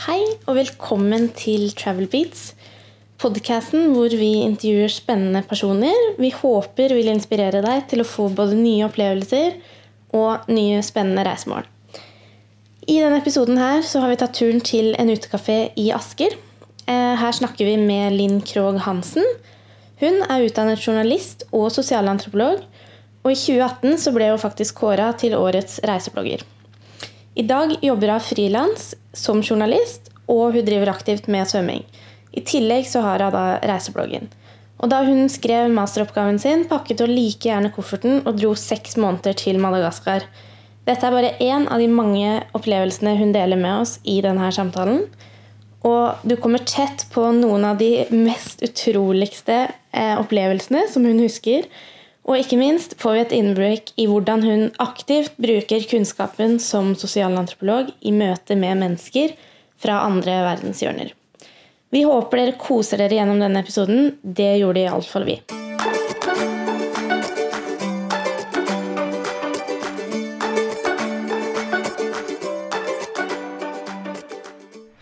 Hei og velkommen til Travel Beats, podkasten hvor vi intervjuer spennende personer vi håper vil inspirere deg til å få både nye opplevelser og nye spennende reisemål. I denne episoden her så har vi tatt turen til en utekafé i Asker. Eh, her snakker vi med Linn Krogh Hansen. Hun er utdannet journalist og sosialantropolog, og i 2018 så ble hun faktisk kåra til årets reiseblogger. I dag jobber hun frilans som journalist, og hun driver aktivt med svømming. I tillegg så har hun da reisebloggen. Og da hun skrev masteroppgaven sin, pakket hun like gjerne kofferten og dro seks måneder til Madagaskar. Dette er bare én av de mange opplevelsene hun deler med oss i denne samtalen. Og du kommer tett på noen av de mest utroligste eh, opplevelsene som hun husker. Og ikke minst får vi et innblikk i hvordan hun aktivt bruker kunnskapen som sosialantropolog i møte med mennesker fra andre verdenshjørner. Vi håper dere koser dere gjennom denne episoden. Det gjorde iallfall vi.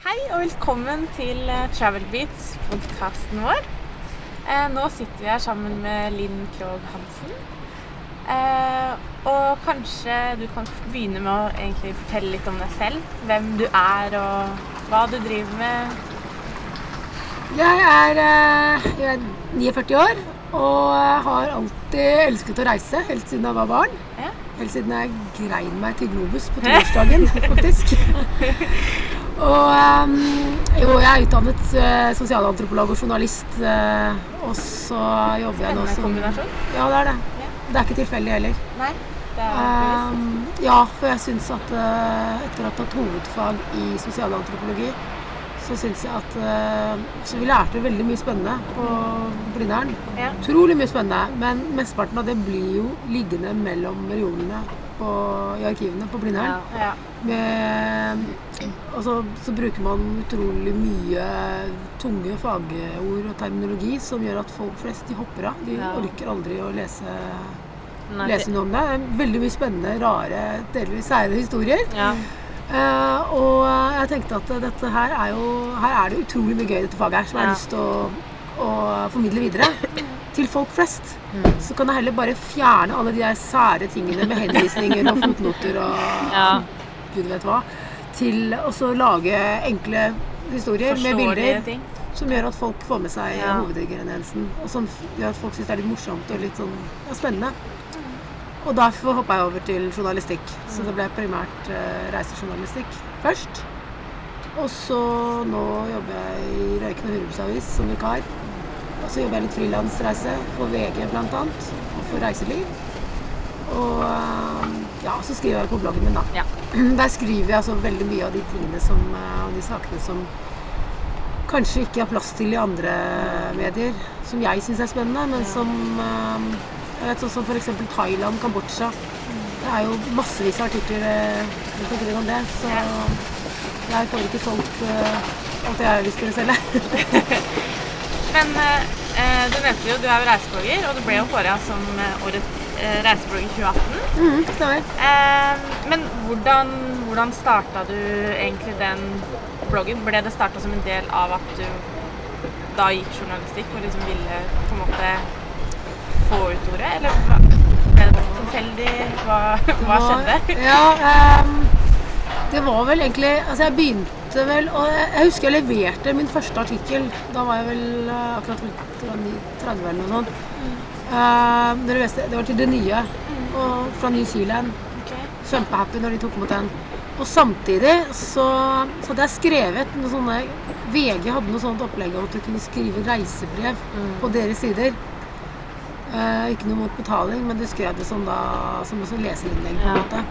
Hei og velkommen til eh, Travel Beats, podkasten vår. Eh, nå sitter vi her sammen med Linn Krogh Hansen. Eh, og kanskje du kan begynne med å egentlig fortelle litt om deg selv. Hvem du er og hva du driver med. Jeg er, eh, jeg er 49 år og har alltid elsket å reise, helt siden jeg var barn. Ja. Helt siden jeg grein meg til Globus på torsdagen, faktisk. Og ehm, jo, jeg er utdannet eh, sosialantropolog og journalist, eh, og så jobber jeg nå Spennende som kombinasjon. Ja, det er det. Ja. Det er ikke tilfeldig heller. Nei, det er um, ja, for jeg syns at eh, etter å ha tatt hovedfag i sosialantropologi, så syns jeg at Så vi lærte veldig mye spennende på Blindern. Ja. Utrolig mye spennende. Men mesteparten av det blir jo liggende mellom reolene på, i arkivene på Blindern. Ja. Og så, så bruker man utrolig mye tunge fagord og terminologi som gjør at folk flest de hopper av. De orker aldri å lese, Nei, lese noe om det. Veldig mye spennende, rare, delvis sære historier. Ja. Uh, og jeg tenkte at dette her er jo Her er det utrolig mye gøy i dette faget her som jeg Ja. har lyst til å, å formidle videre til folk flest. Mm. Så kan jeg heller bare fjerne alle de der sære tingene med henvisninger og fotnoter og Ja. gud vet hva, til å lage enkle historier med bilder som gjør at folk får med seg Ja. hovedingrediensen. Og som gjør at folk syns det er litt morsomt og litt sånn ja, spennende. Og derfor hoppa jeg over til journalistikk. Så det ble primært eh, reisejournalistikk først. Og så nå jobber jeg i Røyken og Hurumsavis som vikar. Og så jobber jeg litt frilansreise for VG bl.a. Og for reiseliv. Og eh, ja, så skriver jeg på bloggen min, da. Ja. Der skriver jeg altså veldig mye av de tingene som, eh, og de sakene som kanskje ikke har plass til i andre medier, som jeg syns er spennende, men som eh, jeg vet sånn som f.eks. Thailand, Kambodsja. Det er jo massevis av artikler på grunn av om det, så jeg får ikke solgt alt jeg har lyst til å selge. Men eh, du nevnte jo du er jo reiseblogger, og du ble jo kåra som eh, årets eh, reiseblogg i 2018. Mm, stemmer. Eh, men hvordan, hvordan starta du egentlig den bloggen? Ble det starta som en del av at du da gikk journalistikk og liksom ville på en måte få ut ordet? Eller ble det tilfeldig? Hva, hva skjedde? Ja, um, det var vel egentlig Altså, jeg begynte vel og jeg, husker jeg leverte min første artikkel. Da var jeg vel eh, akkurat rundt 30 eller noe sånt. Dere vet, det var til det nye. Og fra New Zealand. Okay. Kjempehappy når de tok imot den. Og samtidig så, så hadde jeg skrevet noe sånne VG hadde noe sånt opplegg om at du kunne skrive reisebrev på deres sider. Uh, ikke noe mot betaling, men du skrev det som, da, som leserinnlegg. på en Ja. måte.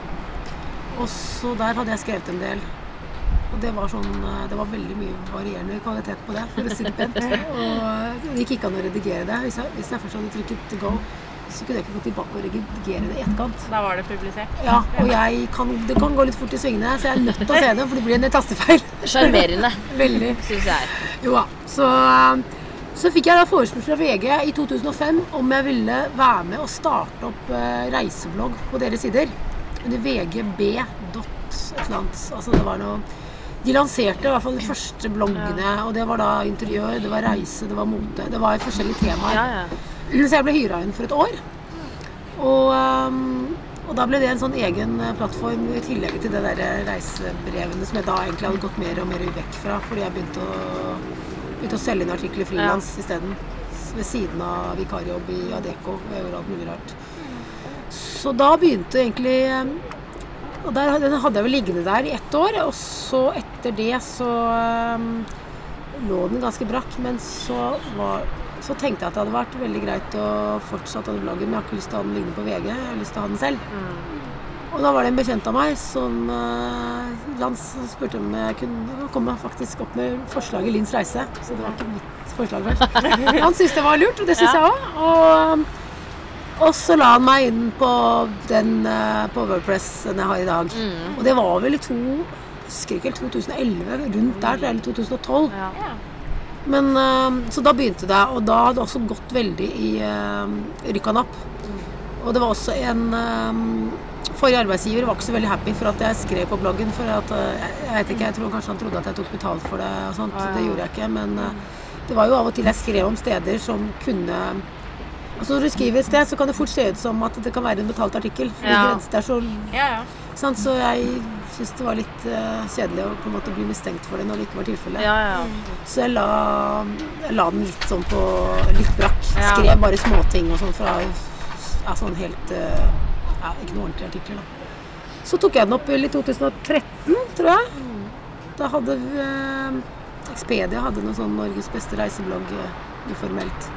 Og så der hadde jeg skrevet en del. Og det var sånn eh, Det var veldig mye varierende kvalitet på det, for å si det pent. Og det gikk ikke an å redigere det. Hvis jeg, hvis jeg først hadde trykket go, så kunne jeg ikke gå tilbake og redigere det i etterkant. Da var det publisert. Ja, og jeg kan, det kan gå litt fort i svingene, så jeg er nødt til å se det, for det blir en tastefeil. Sjarmerende, syns jeg. Jo da. Så, så fikk jeg da forespørsel fra VG i 2005 om jeg ville være med og starte opp eh, reiseblogg på deres sider. Under vgb. et eller annet. Altså det var noe De lanserte i hvert fall de første bloggene, og det var da interiør, det var reise, det var mote. Det var forskjellige temaer. Ja, ja. Så jeg ble hyra inn for et år. Og, um, og da ble det en sånn egen eh, plattform i tillegg til det der reisebrevene som jeg da egentlig hadde gått mer og mer vekk fra, fordi jeg begynte å, begynte å selge inn artikler frilans isteden. Ved siden av vikarjobb i Adecco. Jeg gjorde alt mulig rart. Så da begynte egentlig um, Og der, den hadde jeg vel liggende der i ett år. Og så etter det så um, lå den ganske brakk. Men så, var, så tenkte jeg at det hadde vært veldig greit å fortsette den bloggen. Men jeg har ikke lyst til å ha den liggende på VG. Jeg har lyst til å ha den selv. Og da var det en bekjent av meg som uh, spurte om jeg kunne komme faktisk opp med forslaget Linns reise. Så det var ikke mitt forslag først. Han syntes det var lurt, og det syns Ja. jeg òg. Og, så la han meg inn på den uh, på Wordpress den jeg har i dag. Og det var vel i to husker ikke helt 2011, rundt der, eller 2012. Ja. Men, eh, så da begynte det, og da hadde det også gått veldig i uh, rykkan opp. Og det var også en eh, Forrige arbeidsgiver var ikke så veldig happy for at jeg skrev på bloggen. For at, eh, jeg, jeg vet ikke, jeg tror kanskje han trodde at jeg tok betalt for det og sånt. Det gjorde jeg ikke. Men eh, det var jo av og til jeg skrev om steder som kunne Altså Når du skriver et sted, så kan det fort se ut som at det kan være en betalt artikkel. Fordi Ja. det er så Ja, ja. sant? Så jeg syns det var litt uh, kjedelig å på en måte bli mistenkt for det når det ikke var tilfellet. ja, ja. Så jeg la, jeg la den litt sånn på litt brakk. Skrev bare småting og sånn fra ja, sånn helt uh, ja, Ikke noe ordentlige artikler, da. Så tok jeg den opp i 2013, tror jeg. Da hadde uh, Expedia hadde noe sånn Norges beste reiseblogg uformelt.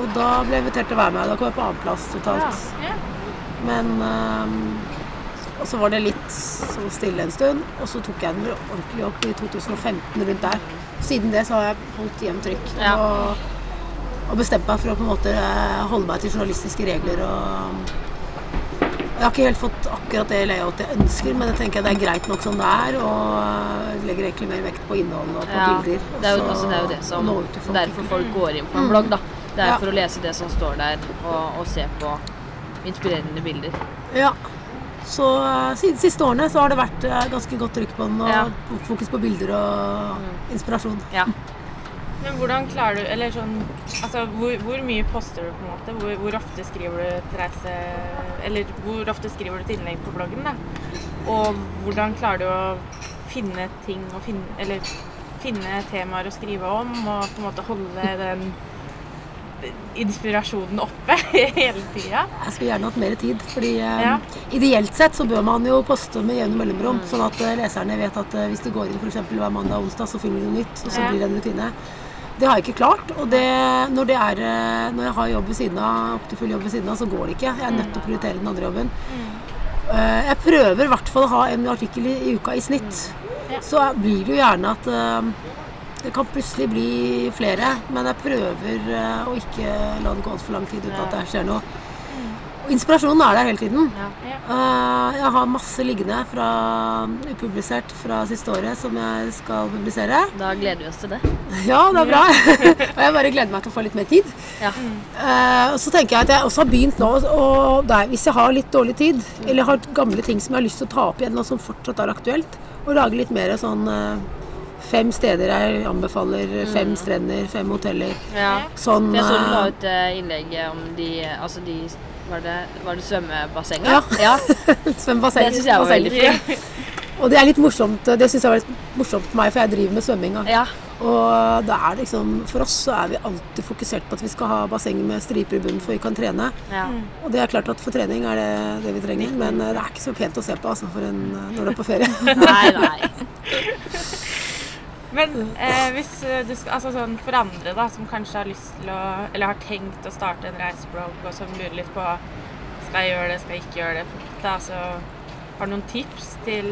Og da ble jeg invitert til å være med. Da kom jeg på annenplass totalt. Ja. Men um, Og så var det litt sånn stille en stund, og så tok jeg den ordentlig opp i 2015 rundt der. Siden det så har jeg holdt jevnt trykk Ja. og, og bestemt meg for å på en måte eh, holde meg til journalistiske regler og jeg har ikke helt fått akkurat det layoutet jeg ønsker, men jeg tenker det er greit nok som det er. Og jeg legger egentlig mer vekt på innholdet og på Ja, bilder. og Det er jo, så altså, det, er jo det som. Derfor folk går inn på en blogg, da. Det er Ja. for å lese det som står der, og, og se på inspirerende bilder. Ja. Så eh, siden siste årene så har det vært eh, ganske godt trykk på den, og Ja. fokus på bilder og inspirasjon. Ja. Men hvordan klarer du Eller sånn Altså, hvor, hvor mye poster du, på en måte? Hvor, hvor ofte skriver du til reise... Eller hvor ofte skriver du til innlegg på bloggen, da? Og hvordan klarer du å finne ting å finne Eller finne temaer å skrive om, og på en måte holde den inspirasjonen oppe hele tida? Jeg skulle gjerne hatt mer tid, fordi eh, Ja. ideelt sett så bør man jo poste med jevne mellomrom, sånn at eh, leserne vet at eh, hvis de går inn f.eks. hver mandag og onsdag, så finner de noe nytt, og så blir det en rutine. Det har jeg ikke klart, og det, når, det er, når jeg har jobb ved siden av, opp til full jobb ved siden av, så går det ikke. Jeg er nødt til å prioritere den andre jobben. Mm. Jeg prøver i hvert fall å ha en artikkel i, i uka i snitt. Ja. Så blir det jo gjerne at det kan plutselig bli flere, men jeg prøver eh, å ikke la det gå altfor lang tid uten at det skjer noe. Og inspirasjonen er der hele tiden. Ja. Ja. Eh, jeg har masse liggende fra upublisert fra siste året som jeg skal publisere. Da gleder vi oss til det. Ja, det er bra. og jeg bare gleder meg til å få litt mer tid. Ja. Eh, og så tenker jeg at jeg også har begynt nå og der, Hvis jeg har litt dårlig tid, eller har gamle ting som jeg har lyst til å ta opp igjen, og som fortsatt er aktuelt, og lage litt mer sånn eh, Fem steder jeg anbefaler, fem strender, fem hoteller. ja. Sånn jeg så du la eh, ut eh, innlegget om de Altså de Var det, var det svømmebassenget? Ja. ja. svømmebasseng. Det syns jeg var veldig fint. Og det er litt morsomt Det syns jeg var litt morsomt for meg, for jeg driver med svømming. Ja. Og da er liksom, for oss så er vi alltid fokusert på at vi skal ha basseng med striper i bunnen for vi kan trene. ja. Og det er klart at for trening er det det vi trenger, men eh, det er ikke så pent å se på altså, for en, når du er på ferie. Nei, nei. Men eh, hvis eh, du skal, altså sånn for andre da, som kanskje har lyst til å, eller har tenkt å starte en reiseblogg, og som lurer litt på skal jeg gjøre det, skal jeg ikke gjøre det, da, så har du noen tips til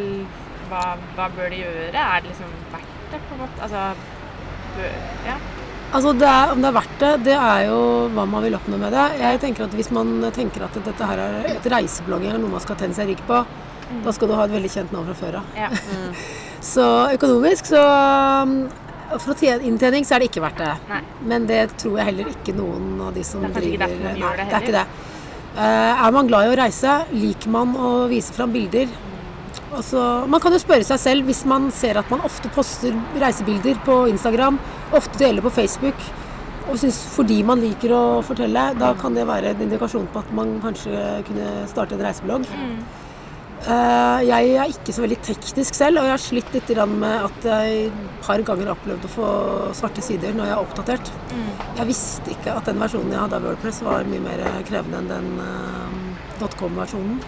hva, hva bør de gjøre? Er det liksom verdt det, på en måte? Altså, bør, ja. Altså det er, Om det er verdt det, det er jo hva man vil oppnå med det. Jeg tenker at Hvis man tenker at dette her er et reiseblogging eller noe man skal tenne seg rik på, da skal du ha et veldig kjent navn fra før av. ja. Så økonomisk så um, For å tjene inntjening så er det ikke verdt det. Nei. Men det tror jeg heller ikke noen av de som Det er kanskje ikke driver derfor man gjør det det er ikke det. Uh, er man glad i å reise, liker man å vise fram bilder, Altså, man kan jo spørre seg selv hvis man ser at man ofte poster reisebilder på Instagram, ofte deler på Facebook, og synes fordi man liker å fortelle, da kan det være en indikasjon på at man kanskje kunne starte en reiseblogg. Eh, jeg er ikke så veldig teknisk selv, og jeg har slitt litt med at jeg et par ganger har opplevd å få svarte sider når jeg har oppdatert. Jeg visste ikke at den versjonen jeg hadde av Wordpress var mye mer krevende enn den uh, .com-versjonen.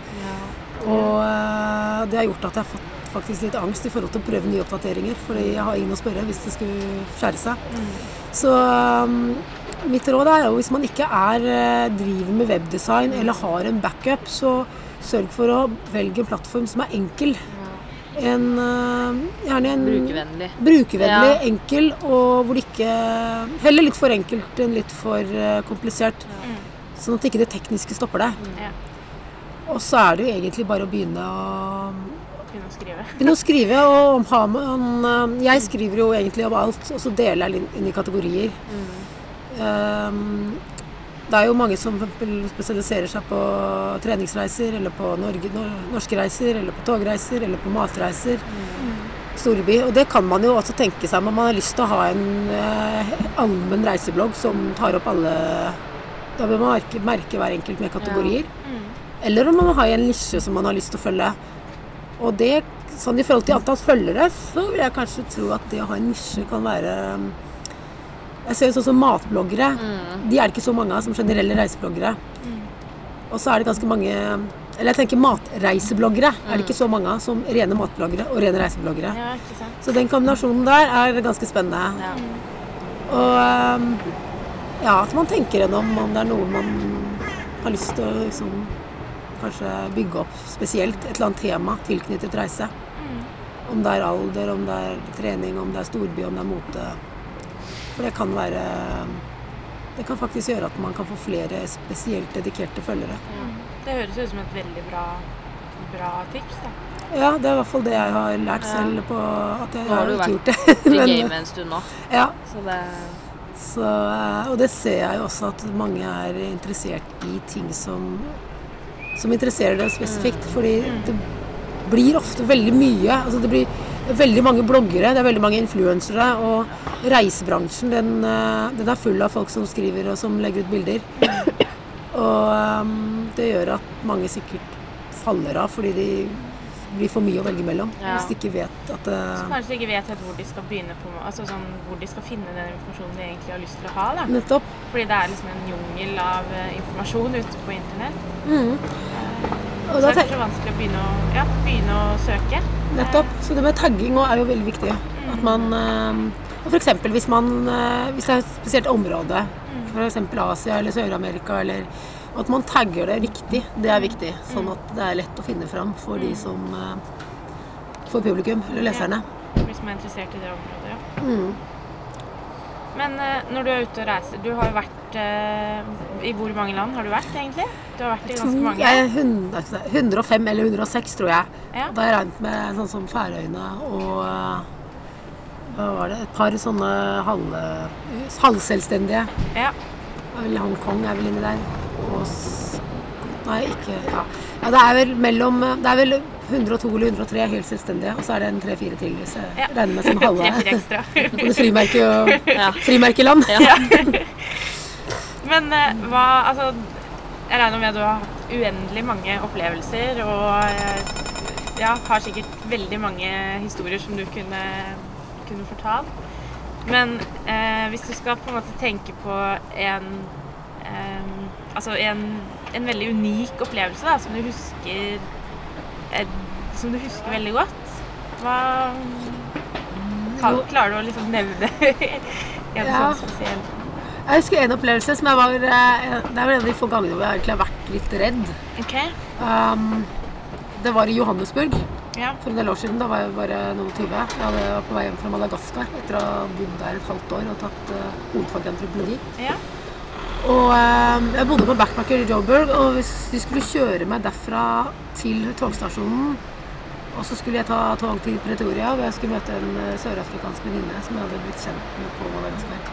Og uh, det har gjort at jeg har fått faktisk litt angst i forhold til å prøve nye oppdateringer, fordi jeg har ingen å spørre hvis det skulle skjære seg. Så um, mitt råd er jo hvis man ikke er, eh, driver med webdesign eller har en backup, så sørg for å velge en plattform som er enkel. En, eh, gjerne en Brukervennlig. brukervennlig, Ja. enkel, og hvor det ikke Heller litt for enkelt enn litt for eh, komplisert. Sånn at ikke det tekniske stopper deg. Ja. Og så er det jo egentlig bare å begynne å Begynne å skrive. Begynne å skrive, og om ha med eh, Jeg skriver jo egentlig om alt, og så deler jeg inn i kategorier. Um, det er jo mange som spesialiserer seg på treningsreiser, eller på Norge, norske reiser, eller på togreiser, eller på matreiser. Storby. Og det kan man jo også tenke seg, men man har lyst til å ha en eh, allmenn reiseblogg som tar opp alle Da vil man merke, merke hver enkelt med kategorier. Eller om man har en nisje som man har lyst til å følge. Og det, sånn i forhold til antall følgere, så vil jeg kanskje tro at det å ha en nisje kan være Jeg ser jo sånn som matbloggere. De er det ikke så mange av som generelle reisebloggere. Og så er det ganske mange Eller jeg tenker matreisebloggere er det ikke så mange av som rene matbloggere og rene reisebloggere. Ja. Så den kombinasjonen der er ganske spennende. Ja. Og ehm, ja, at man tenker gjennom om det er noe man har lyst til å liksom, kanskje bygge opp spesielt. Et eller annet tema tilknyttet reise. Om det er alder, om det er trening, om det er storby, om det er mote. For det kan være Det kan faktisk gjøre at man kan få flere spesielt dedikerte følgere. Det høres ut som et veldig bra, bra tips. da. Ja, det er i hvert fall det jeg har lært selv på at jeg Nå har har du ikke vært gjort det. I gamet en stund nå. ja, Så det Så, eh, og det ser jeg jo også at mange er interessert i ting som, som interesserer dem spesifikt. Fordi det blir ofte veldig mye. Altså det blir veldig mange bloggere, det er veldig mange influensere. Og reisebransjen den, eh, den er full av folk som skriver og som legger ut bilder. Og um, det gjør at mange sikkert faller av fordi de blir for mye å velge mellom. Ja. Hvis de ikke vet at Så eh, kanskje de ikke vet helt hvor de skal begynne på, altså sånn, hvor de skal finne den informasjonen de egentlig har lyst til å ha. da. Nettopp. Fordi det er liksom en jungel av eh, informasjon ute på internett. Og Så er det tenk- vanskelig å begynne å, ja, begynne å søke. Nettopp. Så det med tagging òg er jo veldig viktig. At man eh, og for eksempel hvis man eh, Hvis det er et spesielt område, f.eks. Asia eller Sør-Amerika, eller at man tagger det riktig, det er viktig. Sånn at det er lett å finne fram for de som eh, For publikum, eller leserne. Hvis man er interessert i det området, ja. Men eh, når du er ute og reiser Du har jo vært eh, I hvor mange land har du vært, egentlig? Du har vært i ganske mange. jeg er 100, 105 eller 106, tror jeg. Ja. Da har jeg regnet med sånn som Færøyene og eh, hva var det? Et par sånne halv, halvselvstendige. Ja. Hongkong er vel inni der. Og Nei, ikke ja. Ja. Det er vel mellom Det er vel 102 eller 103 helt selvstendige, og så er det en tre-fire til hvis jeg Ja. regner med som halve. Både frimerke og Ja. frimerkeland. Ja. Men eh, hva Altså, jeg regner med at du har hatt uendelig mange opplevelser og eh, ja, har sikkert veldig mange historier som du kunne, kunne fortalt. Men eh, hvis du skal på en måte tenke på en eh, Altså en, en veldig unik opplevelse da, som du husker eh, Som du husker veldig godt, hva kan, Klarer du å liksom nevne en Ja. sånn spesiell Jeg husker en opplevelse som jeg var eh, Det er vel en av de få gangene hvor jeg egentlig har vært litt redd. OK. Um, det var i Johannesburg Ja. for en del år siden. Da var jeg bare noen og tyve. Jeg hadde- var på vei hjem fra Madagaskar etter å ha bodd der et halvt år og tatt uh, hovedfag i antropologi. ja. Og eh, jeg bodde på backpacker i Joburg, og hvis de skulle kjøre meg derfra til togstasjonen, og så skulle jeg ta tog til Pretoria, hvor jeg skulle møte en eh, sørafrikansk venninne som jeg hadde blitt kjent med på Madagaskar.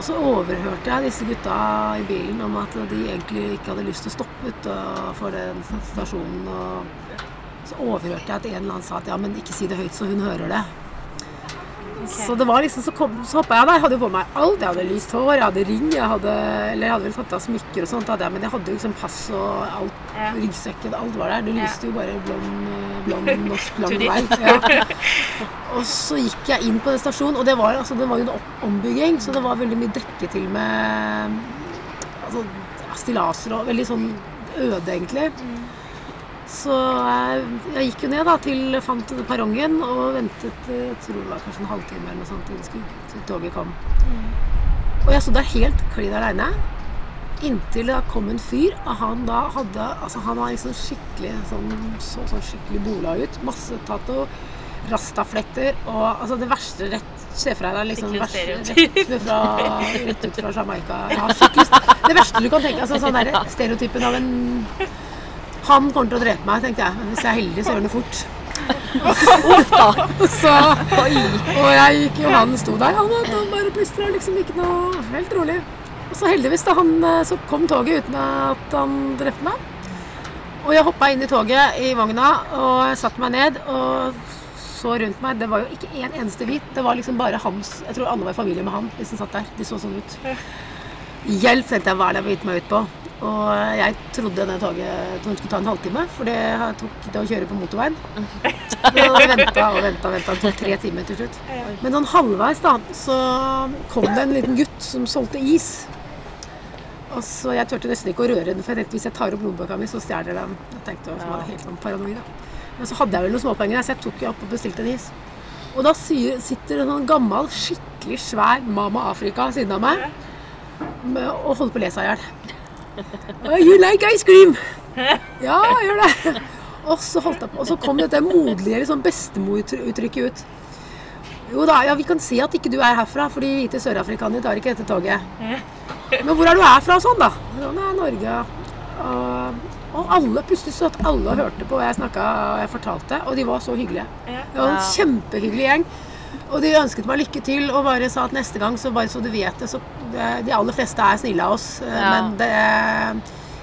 Og så overhørte jeg disse gutta i bilen om at de egentlig ikke hadde lyst til å stoppe utenfor den stasjonen og så overhørte jeg at en eller annen sa at ja, men ikke si det høyt så hun hører det. Så det var liksom, så, kom, så hoppa jeg der. Hadde jo på meg alt. Jeg hadde lyst hår, jeg hadde ring, jeg hadde Eller jeg hadde vel tatt av smykker og sånt, jeg, men jeg hadde jo liksom pass og alt. Ja. Ryggsekken, alt var der. Det lyste jo bare blond, eh, blond norsk lang vei. Ja. Og så gikk jeg inn på den stasjonen, og det var, altså, det var jo en ombygging, så det var veldig mye dekke til med altså, stillaser og veldig sånn øde, egentlig. Så jeg, gikk jo ned da til fant perrongen og ventet jeg tror det var kanskje en halvtime eller noe sånt til, til toget kom. Og jeg sto der helt klin aleine. Inntil det kom en fyr, og han da hadde Altså han var liksom skikkelig sånn, så sånn skikkelig bola ut. Masse tato, rastafletter og altså det verste rett Se for deg liksom det Skikkelig verste rett, fra, rett ut fra Jamaica. Ja, det verste du kan tenke altså sånn der stereotypen av en Han kommer til å drepe meg, tenkte jeg. Hvis jeg er heldig, så gjør han det fort. Så, og jeg gikk jo, han sto der, han, han bare plystra liksom ikke noe Helt rolig. Og så heldigvis da, han, eh, så kom toget uten at han drepte meg. Og jeg hoppa inn i toget i vogna og satte meg ned og så rundt meg. Det var jo ikke en eneste hvit. Det var liksom bare hans Jeg tror alle var i familie med han, hvis han satt der. De så sånn ut. Hjelp, tenkte jeg. Hva er det jeg har gitt meg ut på? Og jeg trodde det toget skulle ta en halvtime, for det tok det å kjøre på motorveien. Og venta og venta. venta. Det tok tre timer til slutt. Men sånn halvveis da, så kom det en liten gutt som solgte is. Og så Jeg turte nesten ikke å røre den, for jeg tenkte hvis jeg tar opp lommeboka mi, så stjeler den. Jeg tenkte det var helt sånn paranoid. da. Men så hadde jeg vel noen småpenger, så jeg tok jo opp og bestilte en is. Og da sitter en sånn gammel, skikkelig svær Mama Afrika siden av meg og holder på å le seg i hjel. Oh, you like ice cream? Ja, gjør det. Og så, holdt jeg på, og så kom dette moderlige liksom bestemoruttrykket ut. Jo da, ja, vi kan si at ikke du er herfra, for de hvite sørafrikanere tar ikke dette toget. Men hvor er du herfra og sånn, da? Ja, det er Norge. Og, og alle plutselig så at alle hørte på hva jeg snakka og jeg fortalte, og de var så hyggelige. Det var en kjempehyggelig gjeng. Og de ønsket meg lykke til og bare sa at neste gang, så bare så du vet det, så De aller fleste er snille av oss, eh, Ja. men det,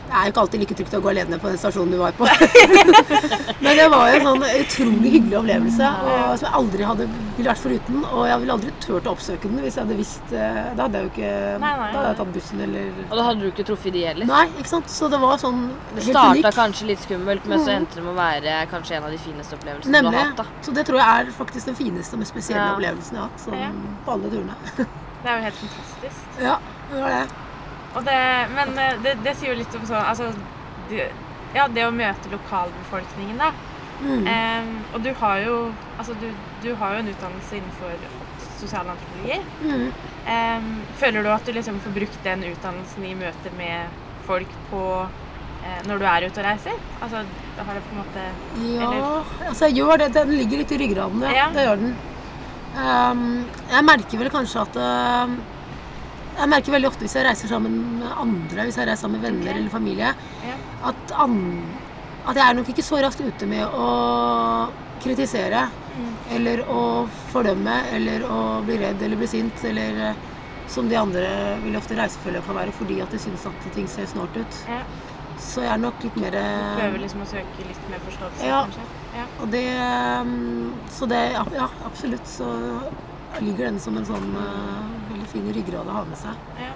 det er jo ikke alltid like trygt å gå alene på den stasjonen du var på. men det var jo en sånn utrolig hyggelig opplevelse og, som jeg aldri hadde ville vært foruten. Og jeg ville aldri turt å oppsøke den hvis jeg hadde visst eh, Da hadde jeg jo ikke Nei, nei. Da hadde jeg tatt bussen eller Og da hadde du ikke truffet de heller. Nei, ikke sant. Så det var sånn Det starta kanskje litt skummelt, men så Mm. endte det med å være kanskje en av de fineste opplevelsene du har hatt. da. Så det tror jeg er faktisk den fineste og mest spesielle Ja. opplevelsen jeg har hatt. Sånn, Ja. På alle turene. Det er jo helt fantastisk. ja, det var det. Det, men eh, det, det sier jo litt om sånn altså, det, Ja, det å møte lokalbefolkningen, da. Mm. Um, og du har jo Altså, du, du har jo en utdannelse innenfor sosialantropologi. Mm. Um, føler du at du liksom får brukt den utdannelsen i møte med folk på uh, når du er ute og reiser? Altså, har det på en måte Ja, Eller- altså jeg gjør det. Den ligger litt i ryggraden, ja. Ja. Det gjør den. Um, jeg merker vel kanskje at ehm, Jeg merker veldig ofte hvis jeg reiser sammen med andre, hvis jeg reiser sammen med venner okay. eller familie, Ja. at, an, at jeg er nok ikke så raskt ute med å kritisere. Mm. Eller å fordømme, eller å bli redd eller bli sint, eller eh, som de andre vil ofte reisefølger kan være fordi at de syns at ting ser snålt ut. Ja. Så jeg er nok litt mer du Prøver liksom å søke litt mer forståelse, Ja. kanskje? Ja. Og det um, Så det Ja, ja, absolutt. Så ligger den som en sånn uh, veldig fin ryggrad å ha med seg. Ja.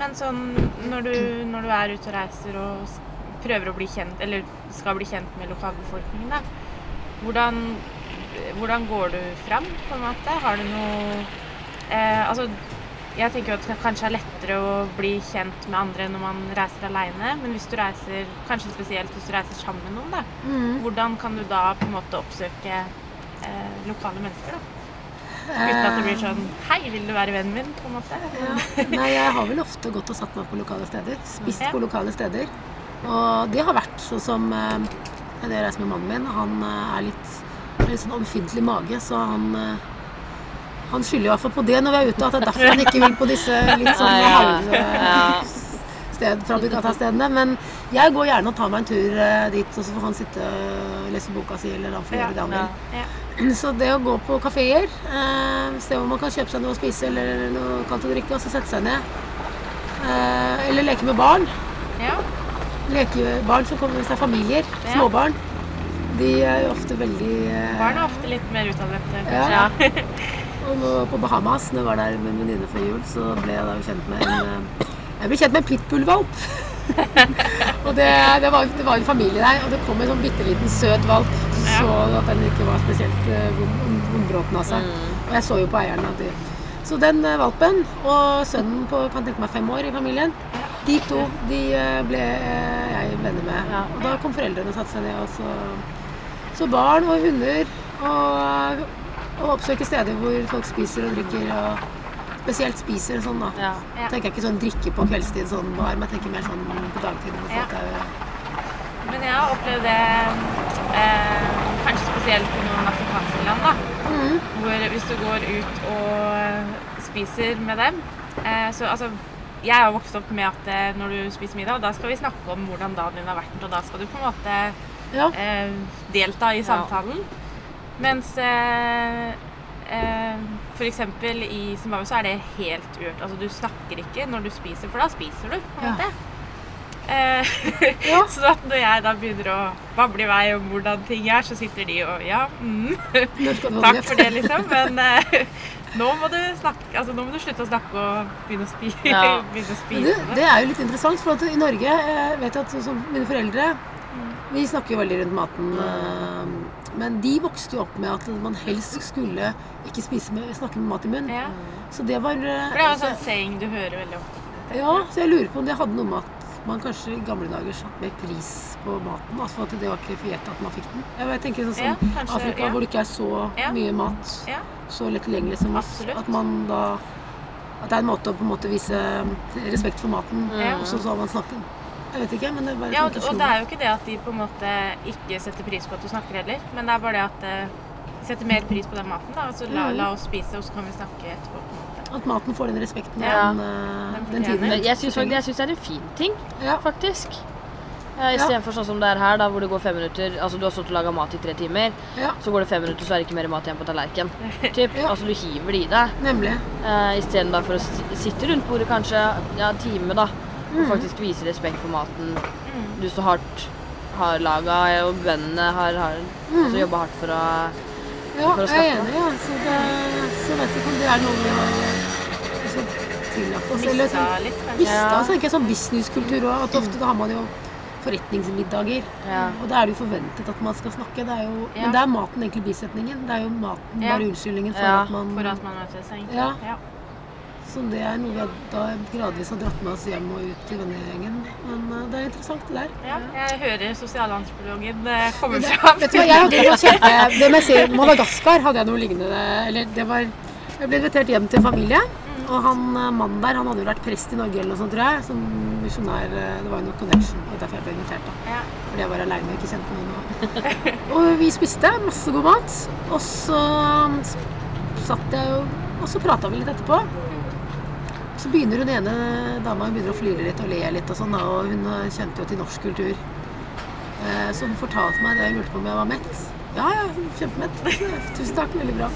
Men sånn når du, når du er ute og reiser og prøver å bli kjent, eller skal bli kjent med lokalbefolkningen, da, hvordan, hvordan går du fram, på en måte? Har du noe eh, Altså, jeg tenker jo at det kanskje er lettere å bli kjent med andre når man reiser aleine, men hvis du reiser, kanskje spesielt hvis du reiser sammen med noen, da, hvordan kan du da på en måte oppsøke eh, lokale mennesker, da? Uten at det blir sånn Hei, vil du være vennen min? på en måte. Ja. Nei, jeg har vel ofte gått og satt meg på lokale steder. Spist Ja. på lokale steder. Og det har vært sånn som Det Jeg reiser med mannen min. Han eh, er litt, litt sånn omfintlig mage, så han eh, han skylder i hvert fall på det når vi er ute, at det er derfor han ikke vil på disse litt sånn halv... Ja. Bugata-stedene. Men jeg går gjerne og tar meg en tur eh, dit, og så får han sitte og lese boka si, eller han får gjøre det han vil. Så det å gå på kafeer, eh, sted hvor man kan kjøpe seg noe å spise eller noe kaldt å drikke, og så sette seg ned. Eh, eller leke med barn. ja. Barn som kommer hvis det er familier. Ja. Småbarn. de er jo ofte veldig Barn er ofte litt mer utadvendte, Ja. Og nå på Bahamas, når jeg var der med en venninne før jul, så ble jeg da kjent med en Jeg ble kjent med en pitbullvalp. og det, det, var, det var en familie der, og det kom en sånn bitte liten søt valp. Så at den ikke var spesielt eh, vondbråten av seg. Og jeg så jo på eieren at de Så den eh, valpen og sønnen på kan tenke meg fem år i familien, de to de eh, ble jeg venner med. Ja. Og da kom foreldrene og satte seg ned og så så barn og hunder og, og oppsøke steder hvor folk spiser og drikker og spesielt spiser og sånn da. Ja. Ja. Tenker jeg ikke sånn drikke på kveldstid sånn bar, men jeg tenker mer sånn på dagtid. Ja. er- Men jeg har opplevd det eh, kanskje spesielt i noen afrikanske land, da. Mm. Hvor hvis du går ut og spiser med dem eh, Så altså Jeg har vokst opp med at eh, når du spiser middag, da skal vi snakke om hvordan dagen din har vært, og da skal du på en måte Ja. eh, delta i samtalen. Mens eh, eh, f.eks. i Zimbabwe så er det helt uørt. Altså du snakker ikke når du spiser, for da spiser du. på en Ja. måte. Eh, Ja. så at når jeg da begynner å bable i vei om hvordan ting er, så sitter de og ja, mm, du takk for det, liksom. Men eh, nå må du snakke, altså nå må du slutte å snakke og begynne å, spi Ja. begynne å spise. det, det er jo litt interessant, for i Norge jeg vet jeg at sånn mine foreldre Vi snakker jo veldig rundt maten. Men de vokste jo opp med at man helst skulle ikke spise med, snakke med mat i munnen. Ja. Så det var eh, For det er en sånn saying du hører veldig ofte. Ja, så jeg lurer på om det hadde noe med at man kanskje i gamle dager satte mer pris på maten. Altså at det var gjett at man fikk den. Jeg tenker sånn som Ja, kanskje, Afrika, ja. hvor det ikke er så Ja. mye mat, Ja. så lett tilgjengelig som oss. At man da At det er en måte å på en måte vise respekt for maten, og så har man snakke. Jeg vet ikke, men det er bare Ja, og, og det er jo ikke det at de på en måte ikke setter pris på at du snakker heller, men det er bare det at eh, de setter mer pris på den maten. da, altså la, Mm. la oss spise, og så kan vi snakke etterpå. på en måte. At maten får den respekten Ja. den, eh, Den den tiden. Jeg syns synes det er en fin ting, Ja. faktisk. Ja, Istedenfor sånn som det er her, da, hvor det går fem minutter Altså du har stått og laga mat i tre timer, ja, så går det fem minutter, så er det ikke mer mat igjen på tallerkenen. Typ. Ja. Altså du hiver det i deg. nemlig. Uh, Istedenfor å sitte rundt bordet kanskje ja, en time, da. Og faktisk vise respekt for maten du så hardt har laga, og bøndene har, har mm. jobba hardt for å Ja, For å jeg er enig. Ja. Så, det, så vet ikke om det er noe vi har liksom, tillagt oss. Eller sånn, mista, Ja. så tenker jeg sånn businesskultur òg. At ofte da har man jo forretningsmiddager. Ja. Og da er det jo forventet at man skal snakke. Det er jo, Ja. Men det er maten egentlig bisetningen. Det er jo maten bare unnskyldningen for Ja. at man For at man møtes. egentlig. Ja. Så det er noe vi da gradvis har dratt med oss hjem og ut til vennegjengen. Men eh, det er interessant, det der. Ja, jeg hører sosialantropologen eh, komme Men det- fram. Vet du hva, jeg hadde noe kjempe... Det må jeg si, Madagaskar hadde jeg noe lignende Eller det var Jeg ble invitert hjem til familie. Og han eh, mannen der, han hadde jo vært prest i Norge eller noe sånt, tror jeg. Som misjonær. eh, Det var jo noe connection. Og derfor jeg ble invitert, da. Fordi jeg var aleine og ikke kjente noen. Og, og vi spiste masse god mat. Og så um, satt jeg jo Og så prata vi litt etterpå. Så begynner hun ene dama hun begynner å flire litt og le litt, og sånn, og hun eh, kjente jo til norsk kultur. Eh, Så hun fortalte meg det jeg lurte på om jeg var mett. Ja, ja, kjempemett. Tusen takk, veldig bra.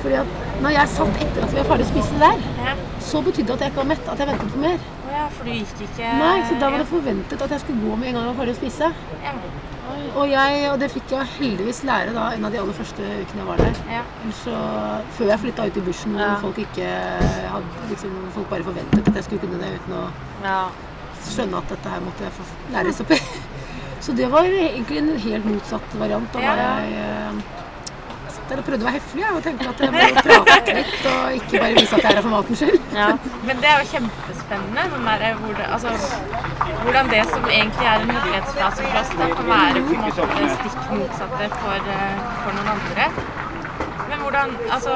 Fordi at når jeg satt etter at vi var ferdig å spise der, så betydde det at jeg ikke var mett, at jeg ventet på mer. Ja, for du gikk ikke Nei, så da var det forventet at jeg skulle gå med en gang jeg var ferdig å spise. Og, jeg, og det fikk jeg heldigvis lære da en av de aller første ukene jeg var der. Ja. Så, før jeg flytta ut i bushen, hvor Ja. folk ikke hadde, liksom, folk bare forventet at jeg skulle kunne det uten å Ja. skjønne at dette her måtte jeg få læres opp i. Så det var egentlig en helt motsatt variant av hva jeg eh, jeg satt der og prøvde å være høflig jeg, og tenkte at jeg må prate litt og ikke bare vise at jeg er her for matens skyld. ja. Men det er jo kjempespennende. Sånn der, hvor det, altså, hvordan det som egentlig er en høflighetsfrase for oss, det kan være på en måte stikk motsatte for, eh, for noen andre. Men hvordan Altså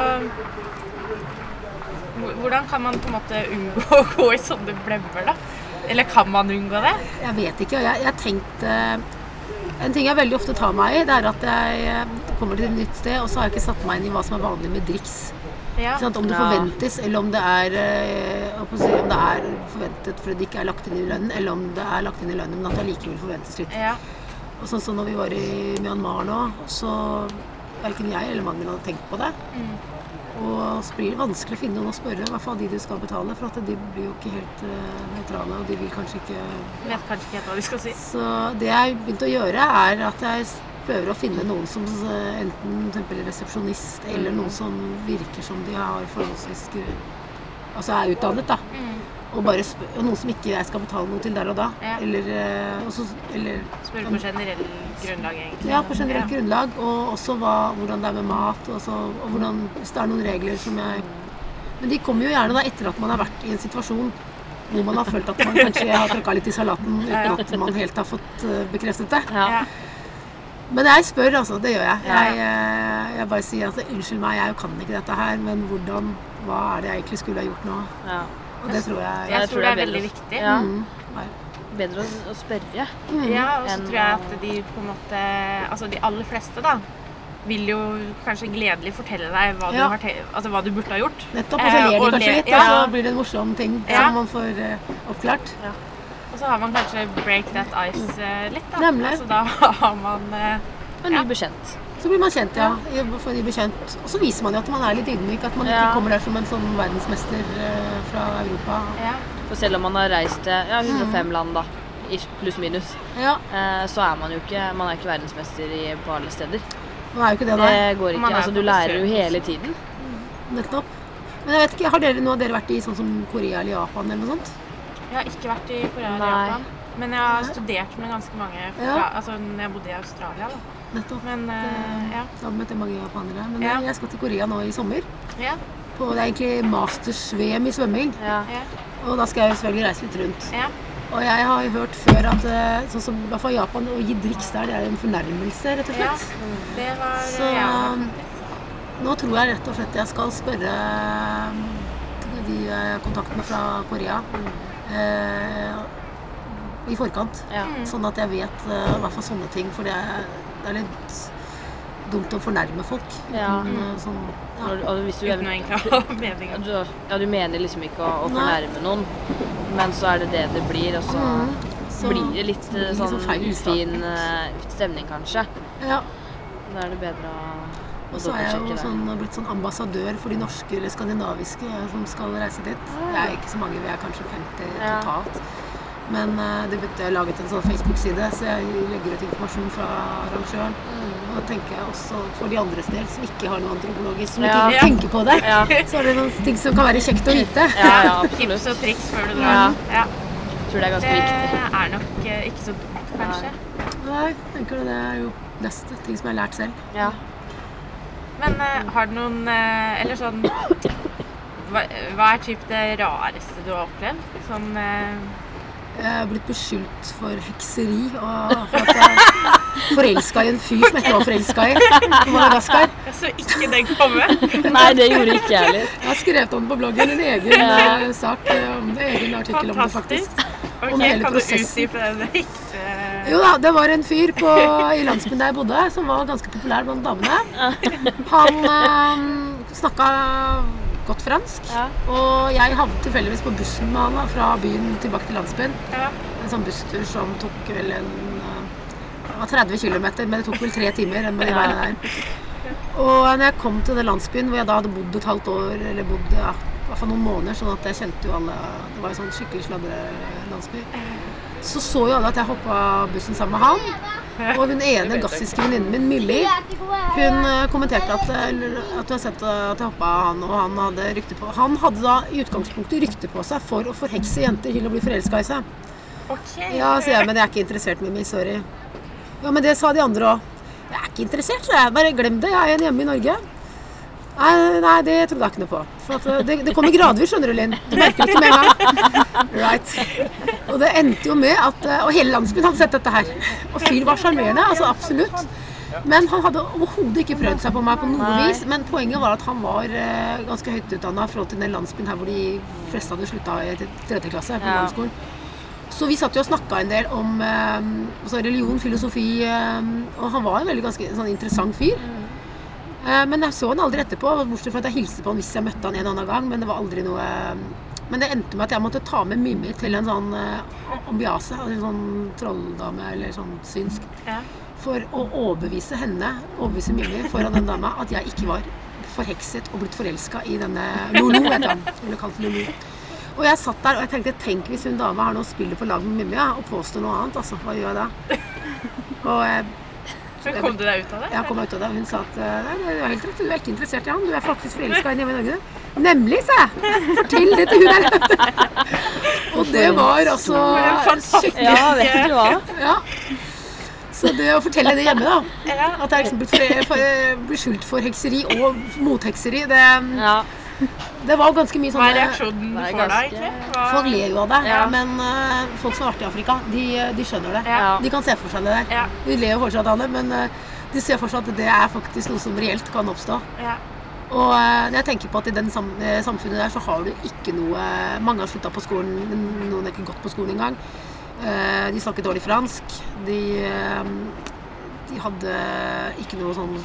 Hvordan kan man på en måte unngå å gå i sånne blemmer, da? Eller kan man unngå det? Jeg vet ikke. og Jeg, jeg tenkte En ting jeg veldig ofte tar meg i, det er at jeg eh, kommer til et nytt sted, og så har jeg ikke satt meg inn i hva som er vanlig med driks. Ja. Sånn? Om det forventes, eller om det er eh, om det er forventet fordi det ikke er lagt inn i lønnen, eller om det er lagt inn i lønnen, men at det allikevel forventes litt. ja. Og sånn som når vi var i Myanmar nå, så verken jeg eller mannen min hadde tenkt på det. Mm. Og så blir det vanskelig å finne noen å spørre, i hvert fall de du skal betale, for at de blir jo ikke helt eh, nøytrale, og de vil kanskje ikke Vet kanskje ikke helt hva de skal si. Så det jeg begynte å gjøre, er at jeg prøver å finne noen som enten resepsjonist, eller noen som virker som de har forholdsvis Altså er utdannet, da. Og bare spør og noen som ikke jeg skal betale noe til der og da. Ja. Eller, eh, eller Spør på generell grunnlag, egentlig. ja, på generelt grunnlag. Og også hva, hvordan det er med mat. Og, så, og hvordan, hvis det er noen regler som jeg Men de kommer jo gjerne da etter at man har vært i en situasjon hvor man har følt at man kanskje har tråkka litt i salaten uten at man helt har fått eh, bekreftet det. Ja. Ja. Men jeg spør, altså. Det gjør jeg. Jeg, eh, jeg bare sier at unnskyld meg, jeg kan ikke dette her, men hvordan Hva er det jeg egentlig skulle ha gjort nå? ja. Og det tror jeg Jeg tror det er veldig viktig. Ja, Mm, bedre å, å spørre. Ja, og så tror jeg at de på en måte Altså de aller fleste, da, vil jo kanskje gledelig fortelle deg hva, Ja. du, har te altså, hva du burde ha gjort. Nettopp. Og så Eh, ler de kanskje le- litt, ja. og så blir det en morsom ting Ja. som man får uh, oppklart. Og så har man kanskje break that ice uh, litt, da. Nemlig. Altså, da har man uh, En ny Ja. bekjent. Så blir man kjent, ja. For de blir kjent. Og så viser man jo at man er litt ydmyk. At man ikke Ja. kommer der som en sånn verdensmester eh, fra Europa. ja. For selv om man har reist til ja, 105 land, da, pluss minus, Ja, eh, så er man jo ikke Man er ikke verdensmester i, på alle steder. Man er jo ikke det, nei. Det går ikke. Altså, du lærer jo hele tiden. Nettopp. Men jeg vet ikke, har dere, nå har dere vært i sånn som Korea eller Japan eller noe sånt? Jeg har ikke vært i Korea eller Nei. Japan. Men jeg har studert med ganske mange fra, Ja. altså når jeg bodde i Australia. da. Nettopp. Men uh, ja. Da møtte jeg mange japanere. Men Ja. jeg- skal til Korea nå i sommer. Ja, På, det er egentlig masters-VM i svømming. Ja. ja, Og da skal jeg selvfølgelig reise litt rundt. ja. Og jeg har jo hørt før at eh, sånn som i hvert fall Japan, å gi driks der, det er en fornærmelse, rett og ja. slett. Det var Så ja, nå tror jeg rett og slett jeg skal spørre eh, de eh, kontaktene fra Korea eh, i forkant. Ja. Sånn at jeg vet eh, i hvert fall sånne ting, for det er, det er litt dumt å fornærme folk. Ja. eh, sånn, ja. Og hvis du, Uten å egentlig ha mening. ja, du, ja, du mener liksom ikke å, å Nei. fornærme noen, men så er det det det blir, og så Mm. Så blir det litt så blir eh, det sånn feil ufin uh, stemning, kanskje. Ja. Da er det bedre å, Og så er jeg jo sånn, blitt sånn ambassadør for de norske eller skandinaviske som skal reise dit. Det er ikke så mange, vi er kanskje 50 Ja. totalt. Men eh, det betyr jeg laget en sånn Facebook-side, så jeg legger ut informasjon fra arrangøren. Og da tenker jeg også for de andres del som ikke har noe antropologisk, som Ja. ikke tenker på det, Ja. så er det noen ting som kan være kjekt å vite. Ja, ja, Tips absolutt. og triks før du drar. Ja. Tror det er Det ganske viktig. er nok eh, ikke så dumt, kanskje. Nei, jeg tenker det er jo neste ting som jeg har lært selv. Ja. Men uh, har du noen uh, Eller sånn hva, hva er typ det rareste du har opplevd? Sånn eh, Jeg er blitt beskyldt for hekseri og for at jeg forelska i en fyr som jeg ikke var forelska i på Madagaskar. Jeg så ikke den komme. Nei, det gjorde ikke jeg heller. Jeg har skrevet om det på bloggen, en egen ja. sak eh, om det, egen artikkel om det faktisk. Okay, Om hele Kan du prosessen. utdype den hekse... Jo da, det var en fyr på, i landsbyen der jeg bodde, som var ganske populær blant damene. Han øh, snakka godt fransk, Ja. og jeg havnet tilfeldigvis på bussen med han da, fra byen tilbake til landsbyen. Ja. En sånn busstur som tok vel en eh, det var 30 km, men det tok vel tre timer. enn de Ja. der. Og når jeg kom til den landsbyen hvor jeg da hadde bodd et halvt år, eller bodd ja, i hvert fall noen måneder, sånn at jeg kjente jo alle Det var jo sånn skikkelig sladrelandsby. Så så jo alle at jeg hoppa bussen sammen med han. Og hun ene gassiske venninnen min, Millie, hun eh, kommenterte at, at hun har sett eh, at jeg hoppa han, og han hadde rykte på Han hadde da i utgangspunktet rykte på seg for å forhekse jenter til å bli forelska i seg. Okay. Ja, sier jeg, men jeg er ikke interessert, Mimmi. Sorry. Ja, men det sa de andre òg. Jeg er ikke interessert, så jeg. Bare glem det. Jeg er en hjemme i Norge. Nei, nei, det trodde jeg ikke noe på. For at eh, det, det kommer gradvis, skjønner du, Linn. Du merker det ikke med en gang. Right. Og det endte jo med at eh, Og hele landsbyen hadde sett dette her. Og fyren var sjarmerende. Altså absolutt. Men han hadde overhodet ikke prøvd seg på meg på noe Nei. vis. Men poenget var at han var eh, ganske høyt utdanna i forhold til den landsbyen her hvor de fleste hadde slutta i tredje klasse på Ja. Så vi satt jo og snakka en del om altså religion, filosofi, eh, og han var en veldig ganske sånn interessant fyr. Eh, men jeg så han aldri etterpå, bortsett fra at jeg hilste på han hvis jeg møtte han en annen gang. Men det var aldri noe eh, Men det endte med at jeg måtte ta med Mimmi til en sånn eh, ambiase, altså en sånn trolldame eller sånn synsk, Ja. for å overbevise henne, overbevise Mimmi foran den dama, at jeg ikke var forhekset og blitt forelska i denne Lolo, heter han. Hun ble kalt Lolo. Og jeg satt der og jeg tenkte tenk hvis hun dama her nå spiller på lag med Mimmi ja, og påstår noe annet. altså, Hva gjør jeg da? Og Men kom du deg ut av det? Ja, kom meg ut av det, hun sa at eh, nei, det er helt rett, du er ikke interessert i han, du er faktisk forelska i en hjemme i Norge. Nemlig, sa jeg. Fortell det til hun der. og det var altså skikkelig Ja, vet du hva? Ja. Så det å fortelle det hjemme, da, at jeg liksom blir skyldt for hekseri og mothekseri, det, Ja. Det var ganske mye Hva er reaksjonen du får da, egentlig? Hva... Folk ler jo av det, Ja. men uh, folk som har vært i Afrika, de, de skjønner det. Ja. De kan se for seg det der. Ja. De ler jo fortsatt av det, men uh, de ser for seg at det er faktisk noe som reelt kan oppstå. Ja. Og uh, jeg tenker på at i den sam eh, samfunnet der så har du ikke noe Mange har slutta på skolen, men noen har ikke gått på skolen engang. Eh, De snakker dårlig fransk. De, eh, de hadde ikke noe sånn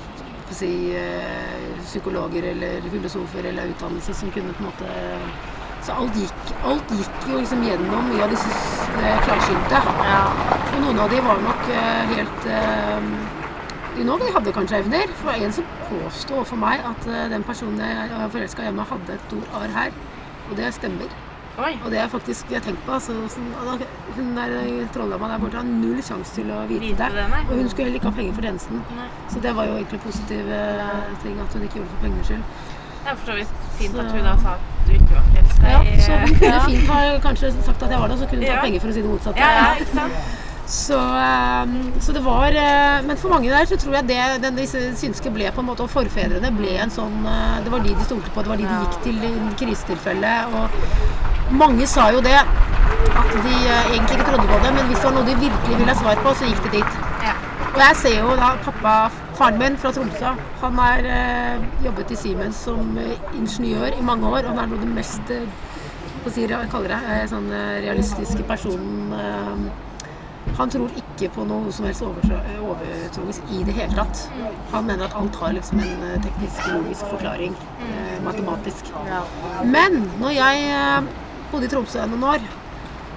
si, eh, psykologer eller filosofer eller utdannelse som kunne på en måte Så alt gikk, alt gikk jo liksom gjennom mye av disse eh, klarsynte. Ja. Og noen av de var nok eh, helt eh, de nå de hadde kanskje evner. For det var en som påstod for meg at eh, den personen jeg var forelska hjemme, hadde et stort arr her. Og det stemmer. Oi. Og det er faktisk jeg tenkt på. Altså, sånn, hun der eh, trolldama der borte har null sjanse til å vite, Vite det. det. Og hun skulle heller ikke ha penger for tjenesten. Nei. Så det var jo egentlig positiv eh, ting at hun ikke gjorde det for pengenes skyld. Det er for så vidt fint at hun da sa at du ikke var frelst. Ja, så hun kunne fint ha kanskje sagt at jeg var det, og så kunne hun tatt Ja. penger for å si det motsatte. Ja, ja, ikke sant? Så, eh, så det var eh, Men for mange der så tror jeg det den, disse synske ble på en måte Og forfedrene ble en sånn eh, Det var de de stolte på, det var de de gikk til i krisetilfelle. Og mange sa jo det. At de eh, egentlig ikke trodde på det, men hvis det var noe de virkelig ville ha svar på, så gikk de dit. Ja. Og jeg ser jo da pappa, faren min fra Tromsø, han har eh, jobbet i Siemens som eh, ingeniør i mange år. Og han er noe av den mest eh, hva sier jeg, kaller det, sånn realistiske personen. Eh, han tror ikke på noe som helst overtro- overtroisk i det hele tatt. Han mener at alt har liksom en teknisk, logisk forklaring. Eh, matematisk. Men når jeg bodde i Tromsø noen år,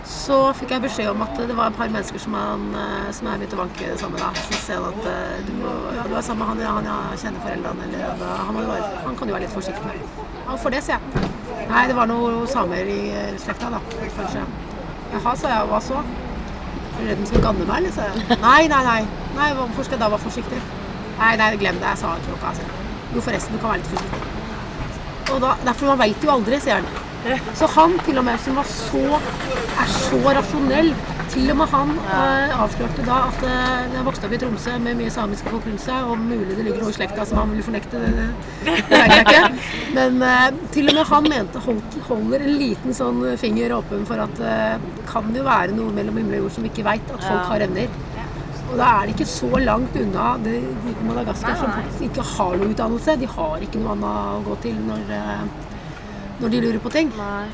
så fikk jeg beskjed om at det var et par mennesker som, han, eh, som jeg begynte å vanke sammen med. Så ser han at eh, du, må, ja, du er sammen med han, ja, han ja, kjenner foreldrene, eller han, må jo være, han kan du være litt forsiktig med. Ja, for det, sier jeg. Nei, det var noen samer i eh, slekta, da, kanskje. Jaha, sa jeg. Hva så? Er du redd de skal ganne meg, eller? sa jeg. Nei, nei, nei. nei. Hvorfor skal jeg da være forsiktig? Nei, nei, glem det. Jeg sa det til dere. Altså. Jo, forresten, du kan være litt forsiktig. Og da, derfor man veit jo aldri, sier han. Så han til og med som var så, er så rasjonell, til og med han eh, avslørte da at eh, jeg vokste opp i Tromsø med mye samiske folk rundt seg, og mulig det ligger noe i slekta som han vil fornekte, det, det, det vet jeg ikke. Men eh, til og med han mente holdt, holder en liten sånn finger åpen for at det kan jo være noe mellom himmel og jord som vi ikke veit, at folk har evner. Og da er det ikke så langt unna de, de på Madagaskar som faktisk ikke har noe utdannelse. De har ikke noe annet å gå til når, eh, når de lurer på ting. Nei.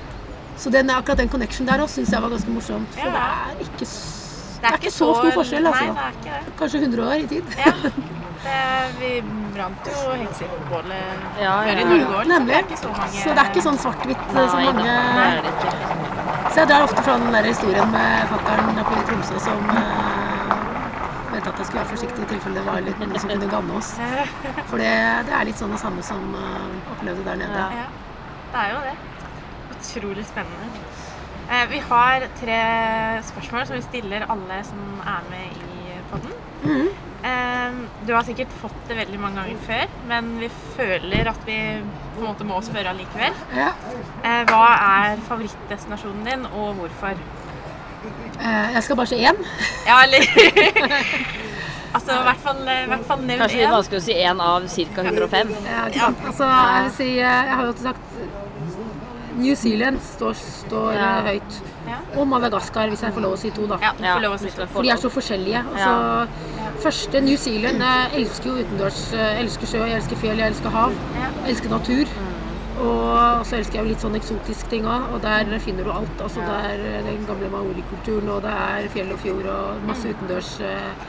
Så den, akkurat den connection der også syns jeg var ganske morsomt. For Ja. det er ikke, det er ikke så stor forskjell, altså. Nei, det er ikke det. Kanskje 100 år i tid. Ja. Det, vi brant jo hekserbålet Ja, før i ja. Norge òg. Nemlig. Det er ikke så mange Så det er ikke sånn svart-hvitt som mange Nei, det er det ikke. Så jeg drar ofte fra den der historien med fatter'n på i Tromsø som uh, mente at jeg skulle være forsiktig i tilfelle det var litt noen som kunne ganne oss. For det, det er litt sånn det samme som uh, opplevde der nede. Ja. Ja, det er jo det. Utrolig spennende. Eh, vi har tre spørsmål som vi stiller alle som er med i podden. -hmm. Eh, du har sikkert fått det veldig mange ganger før, men vi føler at vi på en måte må spørre allikevel. Ja. Eh, hva er favorittdestinasjonen din, og hvorfor? Eh, jeg skal bare si én. Ja, eller Altså i hvert fall, hvert fall nevn Kanskje litt vanskelig å si én av ca. 105. Ja, ikke sant. Altså, jeg vil si eh, Jeg har jo alltid sagt New Zealand står, står Ja. eh, høyt. Ja. Og Madagaskar, hvis jeg får lov å si to, da. Ja, du Ja, lov å si få For de er så forskjellige. Altså, Første New Zealand Jeg elsker jo utendørs. Jeg elsker sjø, jeg elsker fjell, jeg elsker hav. Ja. Jeg elsker natur. Og så elsker jeg jo litt sånn eksotiske ting òg, og der finner du alt. Altså, Ja. Det er den gamle maorikulturen, og det er fjell og fjord og masse utendørs eh,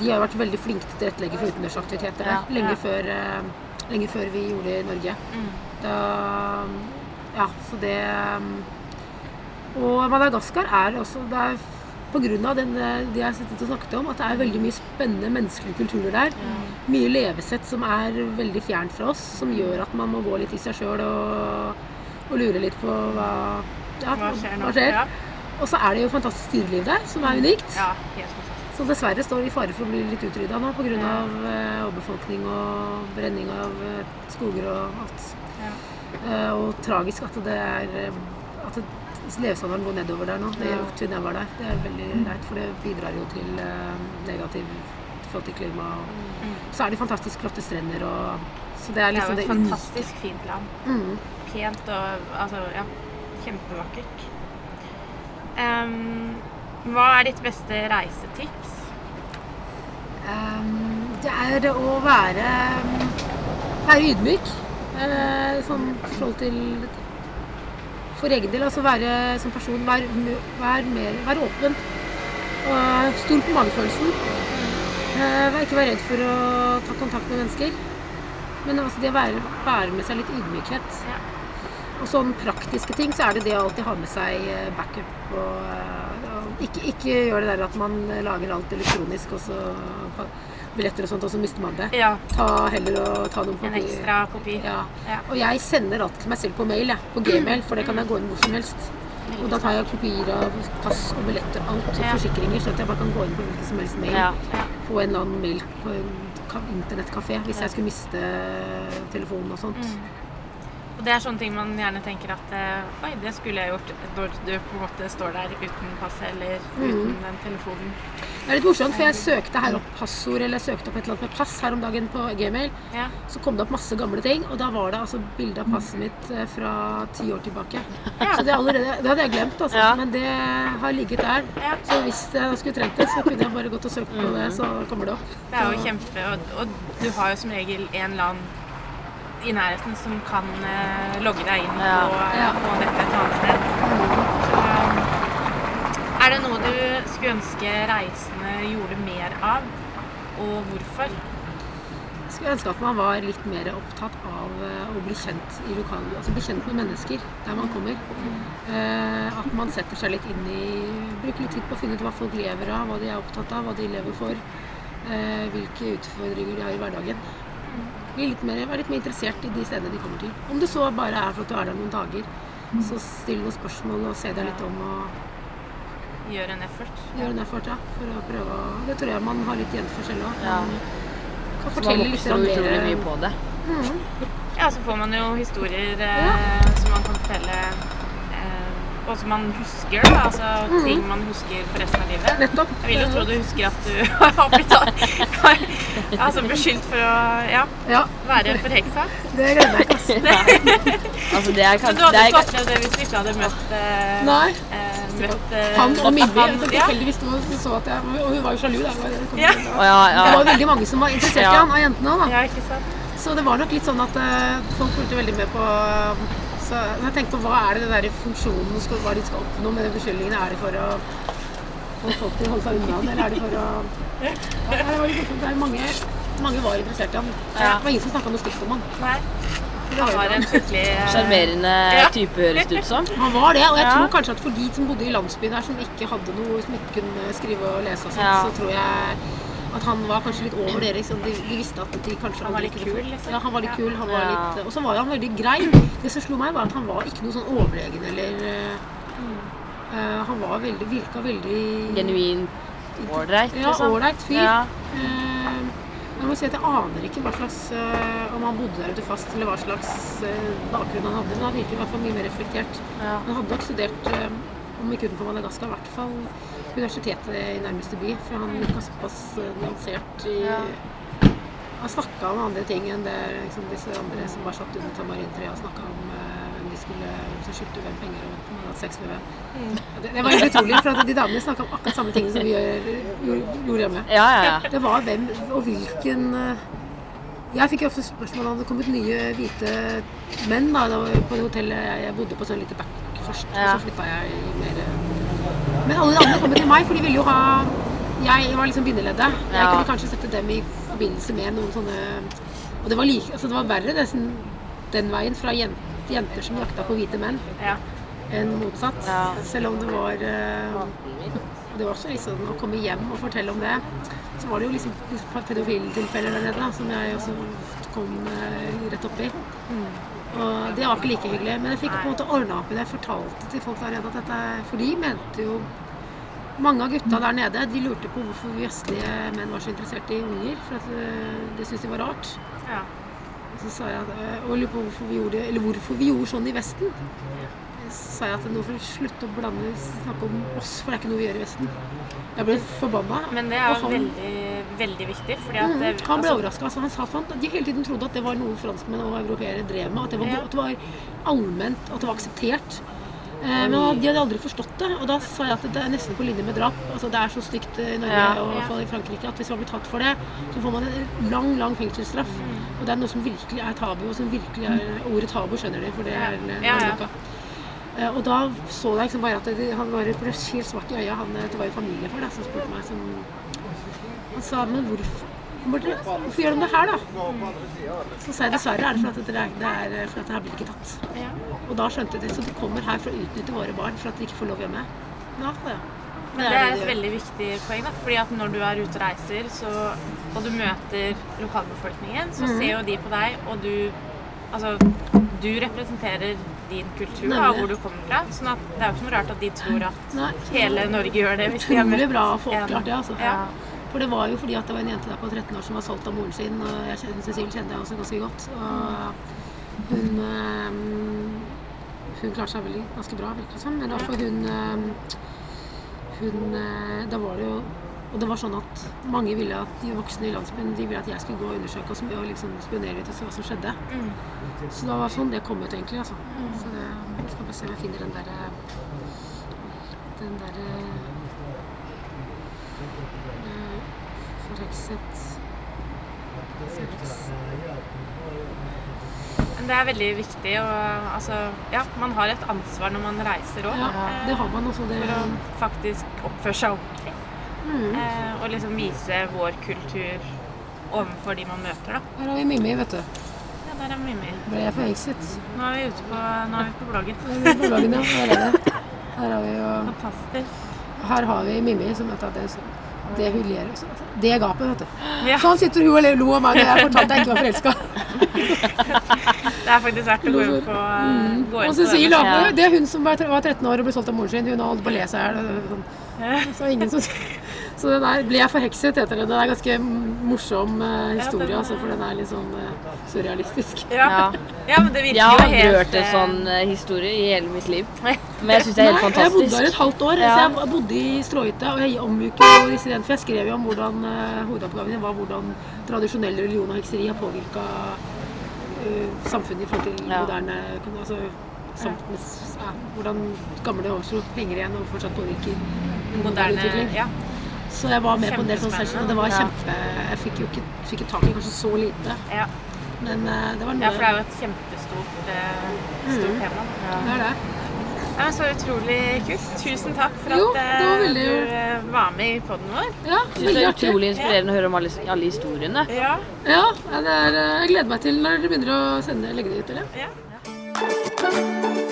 De har vært veldig flinke til å tilrettelegge for utendørsaktiviteter der, lenge. Før, eh, lenge før vi gjorde det i Norge. Mm. Da, ja, så det Og Madagaskar er også det er av eh, det jeg har sittet og snakket om, at det er veldig mye spennende menneskelige kulturer der. Mye levesett som er veldig fjernt fra oss, som gjør at man må gå litt i seg sjøl og, og lure litt på hva, ja, Hva skjer? Hva skjer. Ja. Og så er det jo fantastisk dyreliv der, som er unikt. Ja, helt fantastisk. Som dessverre står i fare for å bli litt utrydda nå pga. Ja. Overbefolkning og brenning av eh, skoger og alt. Ja. Eh, og tragisk at det er eh, at det, levestandarden går nedover der nå. Det gjør ikke jeg var der. Det er veldig leit, for det bidrar jo til eh, negativ forhold til klima. Mm. Så er det fantastisk flotte strender og Så det er Det er jo det, et fantastisk fint land. Mm. Pent og altså, ja, kjempevakkert. Um, hva er ditt beste reisetips? Um, det er å være, være ydmyk. Uh, sånn forhold til For egen del, altså være som person være, være, mer, være åpen. Og stol på magefølelsen. Eh, ikke være redd for å ta kontakt med mennesker. Men altså det å være, bære med seg litt ydmykhet. Ja. Og sånn praktiske ting, så er det det å alltid ha med seg eh, backup. Og, eh, og ikke, ikke gjør det der at man lager alt elektronisk, og så billetter og sånt, og så mister man det. Ja, Ta heller og ta noen en ekstra kopi. Ja. Ja. Og jeg sender alt til meg selv på mail, jeg. På gmail, for det kan jeg gå inn hvor som helst. Og da tar jeg kopier av pass og billetter, og alt, og forsikringer, så at jeg bare kan gå inn på hvilken som helst mail på en eller annen mail på en ka- internettkafé hvis jeg skulle miste telefonen og sånt. Mm. Og det er sånne ting man gjerne tenker at eh, Oi, det skulle jeg gjort når du på en måte står der uten passet eller uten den telefonen. Det er litt morsomt, for jeg søkte her opp passord, eller jeg søkte opp et eller annet med pass her om dagen på gmail. Ja. Så kom det opp masse gamle ting, og da var det altså bilde av passet mitt eh, fra ti år tilbake. Så det, er allerede, det hadde jeg glemt, altså. Ja. Men det har ligget der. Ja. Så hvis jeg skulle trengt det, så kunne jeg bare gått og søkt på det, så kommer det opp. Det er jo kjempe Og, og du har jo som regel en eller annen i nærheten som kan eh, logge deg inn Ja. på, Ja. på dette et annet sted. Så um, er det noe du skulle ønske reisende gjorde mer av, og hvorfor? Jeg skulle ønske at man var litt mer opptatt av eh, å bli kjent i lokal, altså bli kjent med mennesker der man kommer. Eh, at man setter seg litt inn i Bruker litt tid på å finne ut hva folk lever av, hva de er opptatt av, hva de lever for. eh, hvilke utfordringer de har i hverdagen. Bli litt mer, være litt mer interessert i de stedene de kommer til. Om det så bare er for at du er der noen dager. Så still noen spørsmål og se deg litt om og Gjøre en effort? gjøre en effort ja, for å prøve å Det tror jeg man har litt igjen for selv òg. Ja. Kan fortelle litt om jo utrolig mye på det. Ja, så får man jo historier eh, som man kan fortelle og som man husker, da. Altså ting man husker for resten av livet. Nettopp. Jeg vil jo tro du husker at du har blitt altså, beskyldt for å ja, Ja, være forheksa. det glemmer jeg ikke. ass. Altså, det er Men kanskje du hadde det er, ikke opplevd det hvis du ikke hadde møtt eh, Nei. eh, møtt eh, Han og Mimmi tilfeldigvis så at jeg Og hun var jo sjalu, da. Det var- Ja. Det var veldig mange som var interessert i han, av jentene òg, da. ja, ikke sant. Så det var nok litt sånn at eh, folk fulgte veldig med på Så jeg tenkte på hva er det den der funksjonen skal, hva de skal oppnå med de beskyldningene? Er det for å få folk til å holde seg unna han, eller er det for å ja, det var litt. Det er mange, mange var interessert i han. Det var ingen som snakka noe stygt om han. Han var en skikkelig eh, Sjarmerende Ja. type, høres det ut som. Han var det, og jeg Ja. tror kanskje at for de som bodde i landsbyen der, som ikke hadde noe, som ikke kunne skrive og lese og sånt, Ja. så tror jeg at han var kanskje litt over dere. Liksom. De, de visste at de kanskje Han var litt kul, liksom. Ja, han var litt kul. Han var Ja. litt, og så var han veldig grei. Det som slo meg, var at han var ikke noe sånn overlegen eller eh, Han var veldig, virka veldig Genuint ålreit, Ja, liksom. ålreit fyr. Ja. Uh, jeg må si at jeg aner ikke hva slags eh, om han bodde der ute fast, eller hva slags eh, bakgrunn han hadde. Men han virker i hvert fall mye mer reflektert. Ja. Han hadde nok studert, eh, om ikke utenfor Madagaskar, i hvert fall universitetet i nærmeste by. For han virka såpass eh, nyansert i Ja. Han snakka om andre ting enn det liksom, disse andre som bare satt under tamarintreet og snakka om eh, hvem de skulle, hvem som skyldte hvem penger, og hvem hadde hatt sex med hvem. Det, det var helt utrolig, for at de damene snakka om akkurat samme ting som vi gjør, gjorde, hjemme. Ja, ja, ja. Det var hvem og hvilken eh, Jeg fikk jo ofte spørsmål om det hadde kommet nye hvite menn da, på det hotellet jeg, bodde på sånn lite back først. Ja. Og så flytta jeg i mer Men alle de andre kom til meg, for de ville jo ha Jeg var liksom bindeleddet. Jeg kunne kanskje sette dem i forbindelse med noen sånne Og det var, like, altså det var verre nesten den veien fra jenter, jenter som jakta på hvite menn, Ja. enn motsatt. Ja. Selv om det var eh, det var også liksom å komme hjem og fortelle om det. Så var det jo liksom pedofiltilfeller der nede da, som jeg også kom eh, rett opp i. Og det var ikke like hyggelig. Men jeg fikk på en måte ordna opp i det. Jeg fortalte til folk der nede at dette For de mente jo mange av gutta der nede de lurte på hvorfor vestlige menn var så interessert i unger. For at de det syntes de var rart. Ja. Og så sa jeg eh, og lurte på hvorfor vi gjorde, eller hvorfor vi gjorde sånn i Vesten. Sa jeg at nå får du slutte å blande snakke om oss, for det er ikke noe vi gjør i Vesten. Jeg ble forbanna. Men det er jo veldig, veldig viktig, fordi at Mm, det, han ble altså, overraska. Altså, han sa at de hele tiden trodde at det var noe franskmenn og europeere drev med. At det var, Ja. at det var allment, at det var akseptert. Eh, men de hadde aldri forstått det. Og da sa jeg at det er nesten på linje med drap. Altså, det er så stygt i Norge Ja. og i hvert fall i Frankrike at hvis man blir tatt for det, så får man en lang, lang fengselsstraff. Mm. Og det er noe som virkelig er tabu, og som virkelig er Ordet tabu skjønner de, for det er Ja, ja. Eh, Og da så jeg liksom bare at det, han var helt svart i øya. Han, eh, det var jo familiefar som spurte meg som Han sa men hvorfor, dere, hvorfor gjør de det her, da? Så sa jeg dessverre er det for at det, det er for at det her blir ikke tatt. Og da skjønte de så de kommer her for å utnytte våre barn for at de ikke får lov hjemme. Ja, ja. Men det er et veldig viktig poeng, da. Fordi at når du er ute og reiser, så, og du møter lokalbefolkningen, så mm. ser jo de på deg, og du Altså, du representerer din kultur Nemlig. hvor du kommer fra. Sånn at det er jo ikke noe rart at de tror at Nei. hele Norge gjør det. Utrolig bra oppklart det, altså. Ja. For det var jo fordi at det var en jente der på 13 år som var solgt av moren sin, og jeg kjenner Cecil kjente jeg også ganske godt. Og hun eh, Hun klarte seg veldig ganske bra, virker det som. Men i hvert hun eh, Hun eh, Da var det jo Og det var sånn at mange ville at de voksne i landsbyen de ville at jeg skulle gå og undersøke og, med og liksom spionere litt og se hva som skjedde. Mm. Så det var sånn det kom ut, egentlig. Altså. Så det, jeg skal bare se om jeg finner den derre Den derre eh, Forhekset det er veldig viktig. Og altså, ja, man har et ansvar når man reiser òg. Ja, det har man også. Det, For å faktisk oppføre seg ordentlig. Mm. Eh, og liksom vise vår kultur overfor de man møter, da. Her har vi Mimmi, vet du. Ja, der er Mimmi. Ble jeg forhekset? Nå er vi ute på, nå er vi på bloggen. Er vi på bloggen, ja. Her er det. Her har vi jo Fantastisk. Her har vi Mimmi som vet at det, det hun ler også. Det gapet, vet du. Ja, Sånn sitter hun og lo av meg når jeg fortalte jeg ikke var forelska. det er faktisk verdt å gå inn på, Mm. gå inn Og Cecil, den. da. Det er hun som var var 13 år og ble solgt av moren sin. Hun har holdt på å le seg i hjel. Sånn. Så ingen som Så det der ble jeg forhekset, heter det. Det er en ganske morsom eh, historie, den er- altså, for den er litt sånn eh, surrealistisk. Ja. Ja. ja, men det virker jo helt Jeg har hørt en eh, sånn historie i hele mitt liv. Men jeg syns det er helt Nei, jeg bodde her et halvt år, Ja. så jeg bodde i Stråhytte. Og jeg omgikk jo disse For jeg skrev jo om hvordan uh, hovedoppgaven din var hvordan tradisjonell religion og hekseri har påvirka samfunnet i forhold til Ja. moderne altså, samt, ja, Hvordan gamle Oslo henger igjen og fortsatt påvirker moderne utvikling. Ja. Så jeg var med på en del sånne sessioner. Det var kjempe Jeg fikk jo ikke, fikk tak i kanskje så lite, Ja. men uh, det var noe ja, for det er jo et kjempestort uh, stort tema. Det er det. Ja, så utrolig kult. Tusen takk for Jo, at det eh, veldig- du var med i poden vår. Ja, Jeg det er utrolig inspirerende å høre om alle, alle historiene. Ja. Ja, ja, det er, jeg gleder meg til når dere begynner å sende, legge det ut, eller? ja.